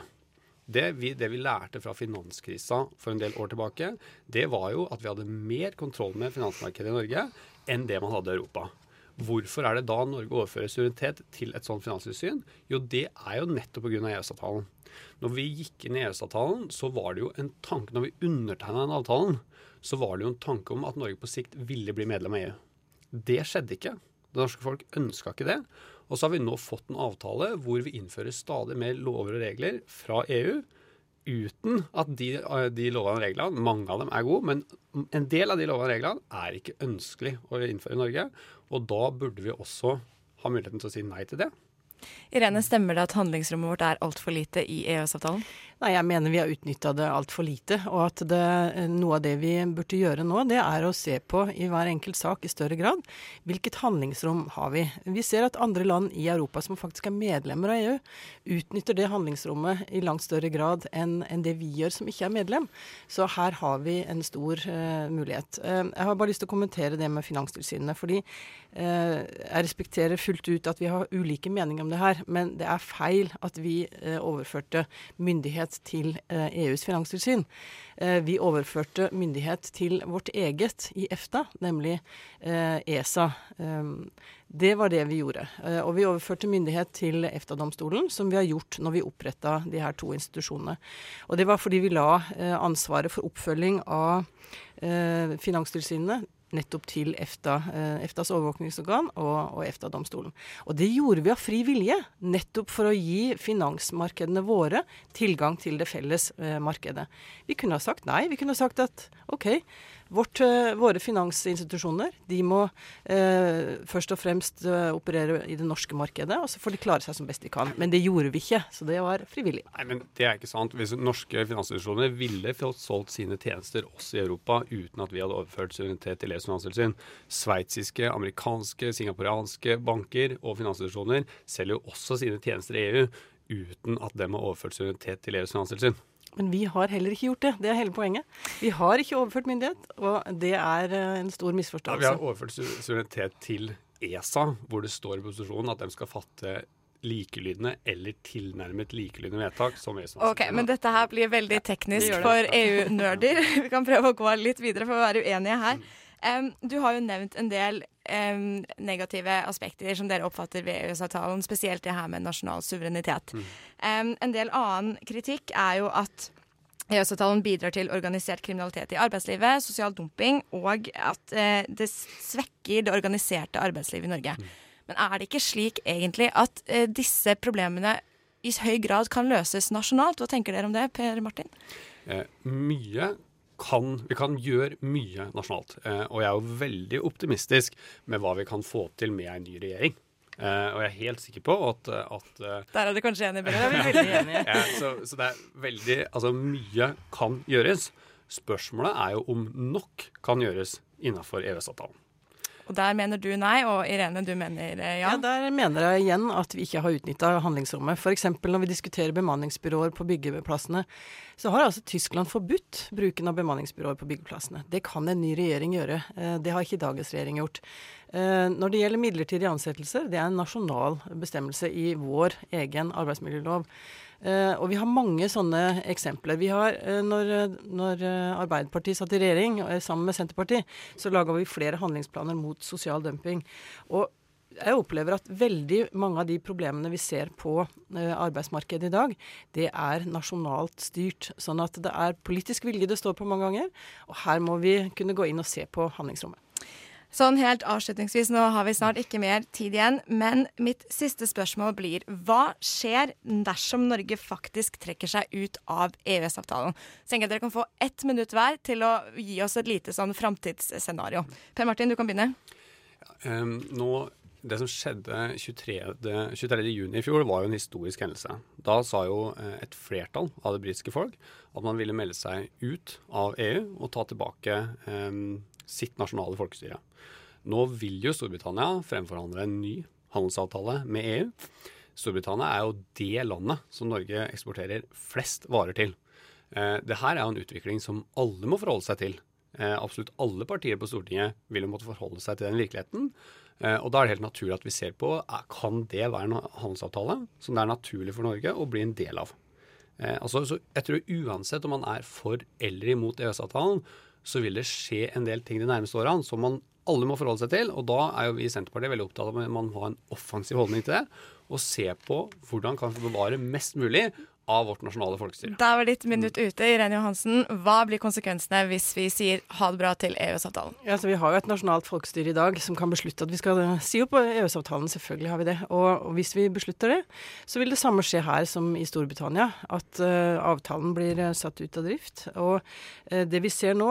Det vi, det vi, lærte fra finanskrisa for en del år tilbake, det var jo at vi hadde mer kontroll med finansmarkedet i Norge enn det man hadde i Europa. Hvorfor er det da Norge overfører suverenitet til et sånt finanstilsyn? Jo, det er jo nettopp pga. EØS-avtalen. Når vi gikk inn i EØS-avtalen, så var det jo en tanke Når vi undertegna den avtalen, så var det jo en tanke om at Norge på sikt ville bli medlem av EU. Det skjedde ikke. Det norske folk ønska ikke det. Og så har vi nå fått en avtale hvor vi innfører stadig mer lover og regler fra EU uten at de, de lovene og reglene, mange av dem er gode, men en del av de lovene og reglene er ikke ønskelig å innføre i Norge. Og da burde vi også ha muligheten til å si nei til det. Irene, stemmer det at handlingsrommet vårt er altfor lite i EØS-avtalen? Nei, jeg mener vi har utnytta det altfor lite. Og at det, noe av det vi burde gjøre nå, det er å se på i hver enkelt sak i større grad hvilket handlingsrom har vi. Vi ser at andre land i Europa som faktisk er medlemmer av EU, utnytter det handlingsrommet i langt større grad enn det vi gjør som ikke er medlem. Så her har vi en stor uh, mulighet. Uh, jeg har bare lyst til å kommentere det med Finanstilsynet. fordi uh, jeg respekterer fullt ut at vi har ulike meninger om det her, men det er feil at vi overførte myndighet myndighet til EUs eh, e finanstilsyn. Eh, vi overførte myndighet til vårt eget i EFTA, nemlig ESA. Eh, e det var det vi gjorde. Og vi overførte myndighet til EFTA-domstolen, som vi har gjort når vi oppretta de her to institusjonene. Og det var fordi vi la ansvaret for oppfølging av finanstilsynene nettopp til EFTA, eh, EFTAs overvåkningsorgan og, og EFTA-domstolen. Og det gjorde vi av fri vilje, nettopp for å gi finansmarkedene våre tilgang til det felles eh, markedet. Vi kunne ha sagt nei. Vi kunne ha sagt at OK, Vårt, eh, våre finansinstitusjoner de må eh, først og fremst eh, operere i det norske markedet, og så får de klare seg som best de kan. Men det gjorde vi ikke, så det var frivillig. Nei, men Det er ikke sant. Hvis norske finansinstitusjoner ville fått solgt sine tjenester også i Europa uten at vi hadde overført suverenitet til EUs finanstilsyn. Sveitsiske, amerikanske, singaporianske banker og finansinstitusjoner selger jo også sine tjenester i EU uten at de har overført suverenitet til EUs finanstilsyn. Men vi har heller ikke gjort det. Det er hele poenget. Vi har ikke overført myndighet, og det er eh, en stor misforståelse. Ja, vi har overført suverenitet til ESA, hvor det står i posisjonen at de skal fatte likelydende eller tilnærmet likelydende vedtak. som ESA. Ok, Men dette her blir veldig teknisk ja, for EU-nerder. <laughs> vi kan prøve å gå litt videre for å være uenige her. Um, du har jo nevnt en del um, negative aspekter som dere oppfatter ved EØS-avtalen, spesielt det her med nasjonal suverenitet. Mm. Um, en del annen kritikk er jo at EØS-avtalen bidrar til organisert kriminalitet i arbeidslivet, sosial dumping, og at uh, det svekker det organiserte arbeidslivet i Norge. Mm. Men er det ikke slik egentlig at uh, disse problemene i høy grad kan løses nasjonalt? Hva tenker dere om det, Per Martin? Eh, mye kan, vi kan gjøre mye nasjonalt. Eh, og jeg er jo veldig optimistisk med hva vi kan få til med en ny regjering. Eh, og jeg er helt sikker på at, at eh, Der er du kanskje enig, Bjørn. Jeg er veldig <laughs> enig. ja, så, så, det er veldig Altså, mye kan gjøres. Spørsmålet er jo om nok kan gjøres innafor EØS-avtalen. Og Der mener du nei, og Irene, du mener ja? Ja, Der mener jeg igjen at vi ikke har utnytta handlingsrommet. F.eks. når vi diskuterer bemanningsbyråer på byggeplassene, så har altså Tyskland forbudt bruken av bemanningsbyråer på byggeplassene. Det kan en ny regjering gjøre. Eh, det har ikke dagens regjering gjort. Eh, når det gjelder midlertidige ansettelser, det er en nasjonal bestemmelse i vår egen arbeidsmiljølov. Eh, og vi har mange sånne eksempler. Vi har, eh, når, når eh, Arbeiderpartiet satt i regjering sammen med Senterpartiet, så laga vi flere handlingsplaner mot sosial dumping. Og jeg opplever at veldig mange av de problemene vi ser på arbeidsmarkedet i dag, det er nasjonalt styrt. Sånn at det er politisk vilje det står på mange ganger. Og her må vi kunne gå inn og se på handlingsrommet. Sånn helt avslutningsvis, nå har vi snart ikke mer tid igjen, men mitt siste spørsmål blir hva skjer dersom Norge faktisk trekker seg ut av EØS-avtalen? Så tenker jeg at dere kan få ett minutt hver til å gi oss et lite sånn framtidsscenario. Per Martin, du kan begynne. Um, nå, det som skjedde 23. 23. juni i fjor, var jo en historisk hendelse. Da sa jo eh, et flertall av det britiske folk at man ville melde seg ut av EU og ta tilbake um, sitt nasjonale folkestyre. Nå vil jo Storbritannia fremforhandle en ny handelsavtale med EU. Storbritannia er jo det landet som Norge eksporterer flest varer til. Eh, det her er jo en utvikling som alle må forholde seg til. Eh, absolutt alle partier på Stortinget vil jo måtte forholde seg til den virkeligheten. Eh, og da er det helt naturlig at vi ser på er, kan det være en handelsavtale som det er naturlig for Norge å bli en del av. Eh, altså, så jeg tror uansett om man er for eller imot EØS-avtalen, så vil det skje en del ting de nærmeste årene som man alle må forholde seg til. Og da er jo vi i Senterpartiet veldig opptatt av at man må ha en offensiv holdning til det. Og se på hvordan kan vi bevare mest mulig av vårt nasjonale folkestyre. Da var ditt minutt ute. Irene Johansen, hva blir konsekvensene hvis vi sier ha det bra til EØS-avtalen? Ja, altså, Vi har jo et nasjonalt folkestyre i dag som kan beslutte at vi skal si opp EØS-avtalen. Selvfølgelig har vi det. Og, og, hvis vi beslutter det, så vil det samme skje her som i Storbritannia. At uh, avtalen blir uh, satt ut av drift. Og uh, det vi ser nå,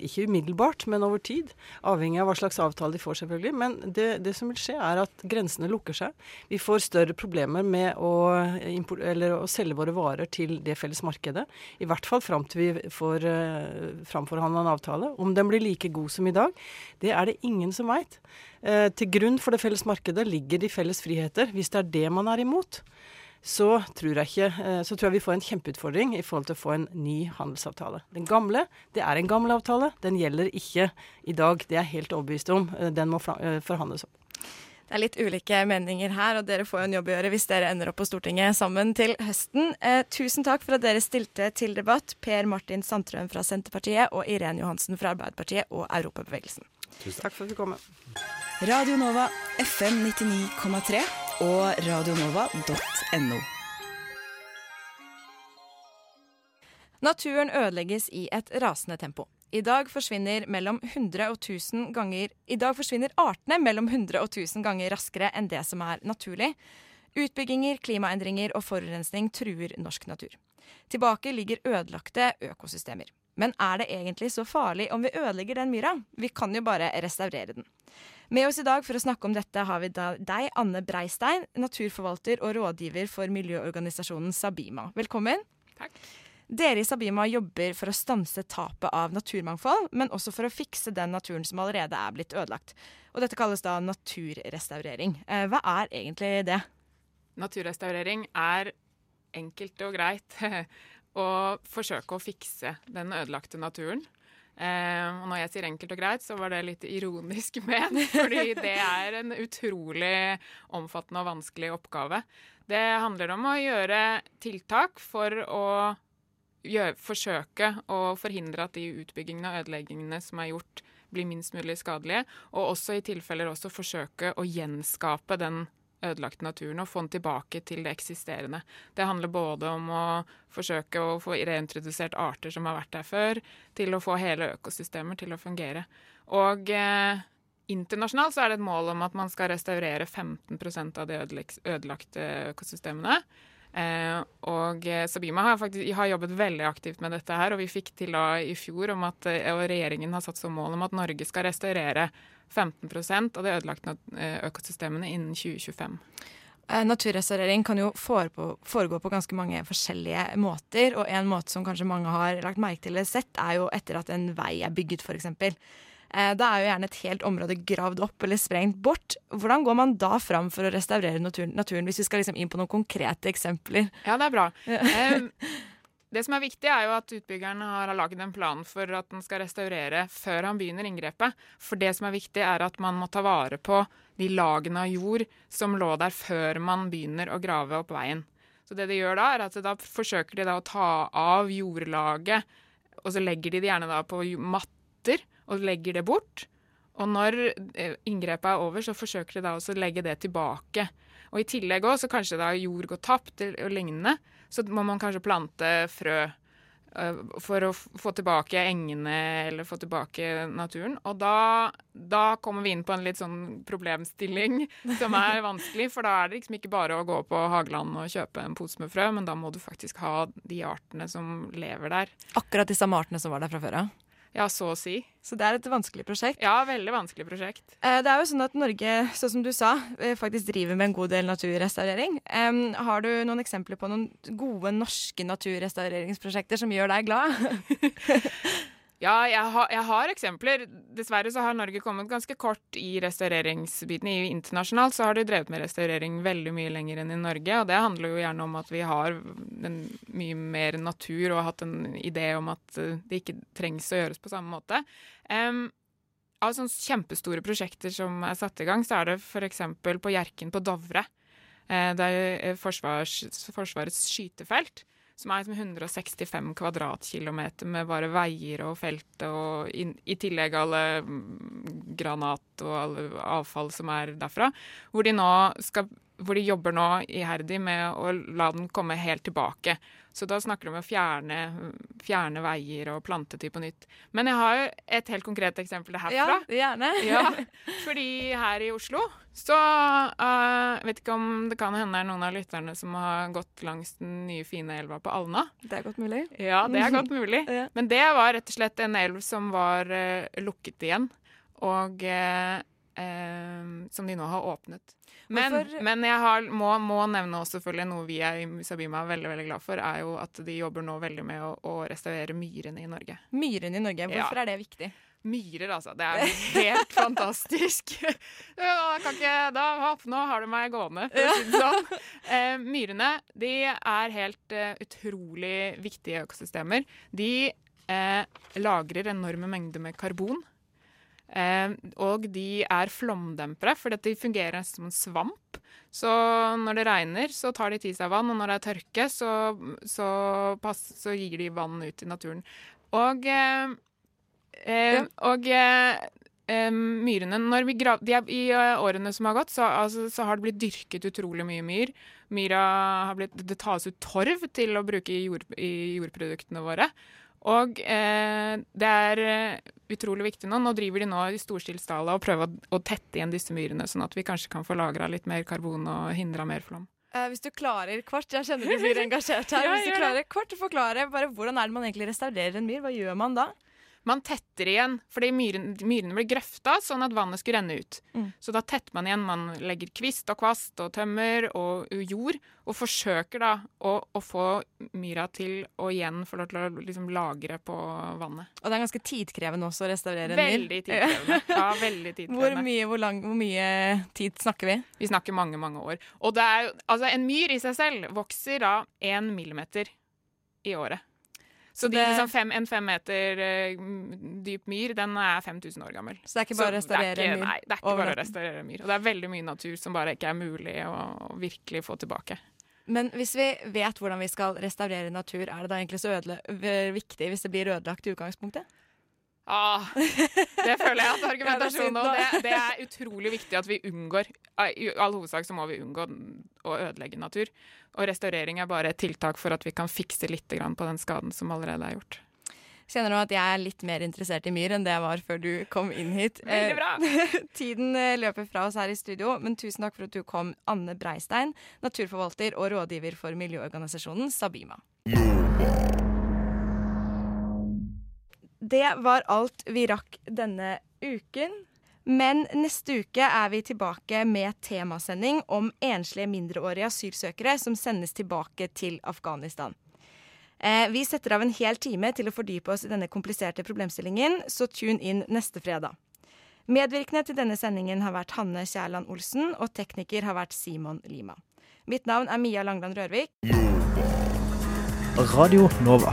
ikke umiddelbart, men over tid, avhengig av hva slags avtale de får, selvfølgelig, men det, det som vil skje, er at grensene lukker seg. Vi får større problemer med å, å selge våre varer til det felles markedet. I hvert fall fram til vi får uh, framforhandla en avtale. Om den blir like god som i dag, det er det ingen som veit. Uh, til grunn for det felles markedet ligger de felles friheter. Hvis det er det man er imot, så tror, jeg ikke, uh, så tror jeg vi får en kjempeutfordring i forhold til å få en ny handelsavtale. Den gamle, det er en gammel avtale. Den gjelder ikke i dag. Det er jeg helt overbevist om. Den må forhandles opp. Det er litt ulike meninger her, og dere får jo en jobb å gjøre hvis dere ender opp på Stortinget sammen til høsten. Eh, tusen takk for at dere stilte til debatt, Per Martin Sandtrøen fra Senterpartiet og Irene Johansen fra Arbeiderpartiet og Europabevegelsen. Tusen takk for at du kom. Radio Nova FM 99,3 og radionova.no. Naturen ødelegges i et rasende tempo. I dag forsvinner, mellom 100 og 1000 ganger, I dag forsvinner artene mellom 100 og 1000 ganger raskere enn det som er naturlig. Utbygginger, klimaendringer og forurensning truer norsk natur. Tilbake ligger ødelagte økosystemer. Men er det egentlig så farlig om vi ødelegger den myra? Vi kan jo bare restaurere den. Med oss i dag for å snakke om dette har vi deg, Anne Breistein, naturforvalter og rådgiver for miljøorganisasjonen Sabima. Velkommen. Takk. Dere i Sabima jobber for å stanse tapet av naturmangfold, men også for å fikse den naturen som allerede er blitt ødelagt. Og dette kalles da naturrestaurering. Eh, hva er egentlig det? Naturrestaurering er enkelt og greit <laughs> å forsøke å fikse den ødelagte naturen. Eh, og når jeg sier enkelt og greit, så var det litt ironisk <laughs> ment, fordi det er en utrolig omfattende og vanskelig oppgave. Det handler om å gjøre tiltak for å gjør, forsøke å forhindre at de utbyggingene og ødeleggingene som er gjort, blir minst mulig skadelige. Og også i tilfeller også forsøke å gjenskape den ødelagte naturen og få den tilbake til det eksisterende. Det handler både om å forsøke å få reintrodusert arter som har vært der før, til å få hele økosystemer til å fungere. Og eh, internasjonalt så er det et mål om at man skal restaurere 15% av de ødelagte økosystemene. Eh, og Sabima har, faktisk, har jobbet veldig aktivt med dette her, og vi fikk til da i fjor om at eh, og regjeringen har satt som mål om at Norge skal restaurere 15% av de ødelagte eh, økosystemene innen 2025. Eh, naturrestaurering kan jo foregå på ganske mange forskjellige måter. Og en måte som kanskje mange har lagt merke til eller sett, er jo etter at en vei er bygget, f.eks. Eh, da er jo gjerne et helt område gravd opp eller sprengt bort. Hvordan går man da fram for å restaurere naturen, naturen hvis vi skal liksom inn på noen konkrete eksempler? Ja, det er bra. <laughs> det som er viktig, er jo at utbyggeren har laget en plan for at den skal restaurere før han begynner inngrepet. For det som er viktig, er at man må ta vare på de lagene av jord som lå der før man begynner å grave opp veien. Så det de gjør da, er at da forsøker de da å ta av jordlaget, og så legger de det gjerne da på matter, og legger det bort. Og når eh, inngrepet er over, så forsøker de da også å legge det tilbake. Og i tillegg også, så kanskje da jord går tapt og lignende, så må man kanskje plante frø eh, for å få tilbake engene eller få tilbake naturen. Og da, da kommer vi inn på en litt sånn problemstilling <laughs> som er vanskelig. For da er det liksom ikke bare å gå på Hageland og kjøpe en pose med frø, men da må du faktisk ha de artene som lever der. Akkurat de samme artene som var der fra før av. Ja, så å si. Så det er et vanskelig prosjekt. Ja, veldig vanskelig prosjekt. Eh, Det er jo sånn at Norge, sånn som du sa, eh, faktisk driver med en god del naturrestaurering. Har du noen eksempler på noen gode norske naturrestaureringsprosjekter som gjør deg glad? <laughs> Ja, jeg har, jeg har eksempler. Dessverre så har Norge kommet ganske kort i restaureringsbiten. I internasjonalt så har de drevet med restaurering veldig mye lenger enn i Norge. Og det handler jo gjerne om at vi har en, mye mer natur og har hatt en idé om at eh, det ikke trengs å gjøres på samme måte. Um, av sånne kjempestore prosjekter som er satt i gang, så er det f.eks. på Hjerken på Dovre. Eh, Det er forsvars, Forsvarets skytefelt, som er liksom 165 kvadratkilometer med bare veier og felt, og i, i tillegg alle mm, granat og alle avfall som er derfra. Hvor de nå skal hvor de jobber nå iherdig med å la den komme helt tilbake. Så da snakker de om å fjerne, fjerne veier og plante til på nytt. Men jeg har et helt konkret eksempel herfra. Ja, gjerne. Ja, <laughs> fordi her i Oslo så uh, vet ikke om det kan hende er noen av lytterne som har gått langs den nye, fine elva på Alna. Det er godt mulig. Ja, det er godt mulig. <laughs> Ja. Men det var rett og slett en elv som var uh, lukket igjen, og eh, eh, som de nå har åpnet. Men, men jeg har, må, må nevne også selvfølgelig noe vi er i Musabima er veldig veldig glad for, er jo at de jobber nå veldig med å, å restaurere myrene i Norge. Myrene i Norge, hvorfor Ja. er det viktig? Myrer, altså. Det er helt fantastisk. <laughs> Jeg kan ikke, da, hopp, nå har du meg gående, for å si det sånn. <laughs> Eh, myrene de er helt uh, utrolig viktige økosystemer. De eh, lagrer enorme mengder med karbon. Eh, og de er flomdempere, for de fungerer som en svamp. Så når det regner, så tar de til seg vann, og når det er tørke, så, så, pass, så gir de vann ut i naturen. Og, eh, eh, og myrene når vi grav, de I årene som har gått, så, altså, så har det blitt dyrket utrolig mye myr. Myra har blitt, Det tas ut torv til å bruke i, jord, i jordproduktene våre. Og eh, det er eh, utrolig viktig nå. Nå driver de nå i storstilt skala og prøver å, å tette igjen disse myrene, sånn at vi kanskje kan få lagra litt mer karbon og hindra mer flom. Eh, hvis du klarer kvart, jeg kjenner du <laughs> blir engasjert her. Ja, hvis du klarer kvart å forklare bare hvordan er det man egentlig restaurerer en myr, hva gjør man da? Man tetter igjen, fordi myrene, myrene blir grøfta sånn at vannet skulle renne ut. Mm. Så da tetter man igjen. Man legger kvist og kvast og tømmer og jord, og forsøker da å, å få myra til å igjen få lov til å liksom lagre på vannet. Og det er ganske tidkrevende også å restaurere en myr. Veldig tidkrevende. Ja, veldig <laughs> tidkrevende. Hvor mye, hvor, lang, hvor mye tid snakker vi? Vi snakker mange, mange år. Og det er Altså, en myr i seg selv vokser da én millimeter i året. Så det- liksom fem, en fem meter uh, dyp myr, den er 5000 år gammel. Så det er ikke bare å restaurere er myr Nei, det er ikke bare å restaurere myr. Og det er veldig mye natur som bare ikke er mulig å, å virkelig få tilbake. Men hvis vi vet hvordan vi skal restaurere natur, er det da egentlig så viktig hvis det blir ødelagt i utgangspunktet? Ah, det føler jeg at <laughs> argumentasjonen det nå. Det, det er utrolig viktig at vi unngår I all hovedsak så må vi unngå å ødelegge natur. Og restaurering er bare et tiltak for at vi kan fikse litt på den skaden som allerede er gjort. Kjenner nå at jeg er litt mer interessert i myr enn det jeg var før du kom inn hit. Veldig bra. Eh, <laughs> Tiden eh, løper fra oss her i studio, men tusen takk for at du kom, Anne Breistein, naturforvalter og rådgiver for miljøorganisasjonen Sabima. Det var alt vi rakk denne uken. Men neste uke er vi tilbake med temasending om enslige mindreårige asylsøkere som sendes tilbake til Afghanistan. Eh, vi setter av en hel time til å fordype oss i denne kompliserte problemstillingen, så tune inn neste fredag. Medvirkende til denne sendingen har vært Hanne Kjærland Olsen, og tekniker har vært Simon Lima. Mitt navn er Mia Langland Rørvik. Radio Nova.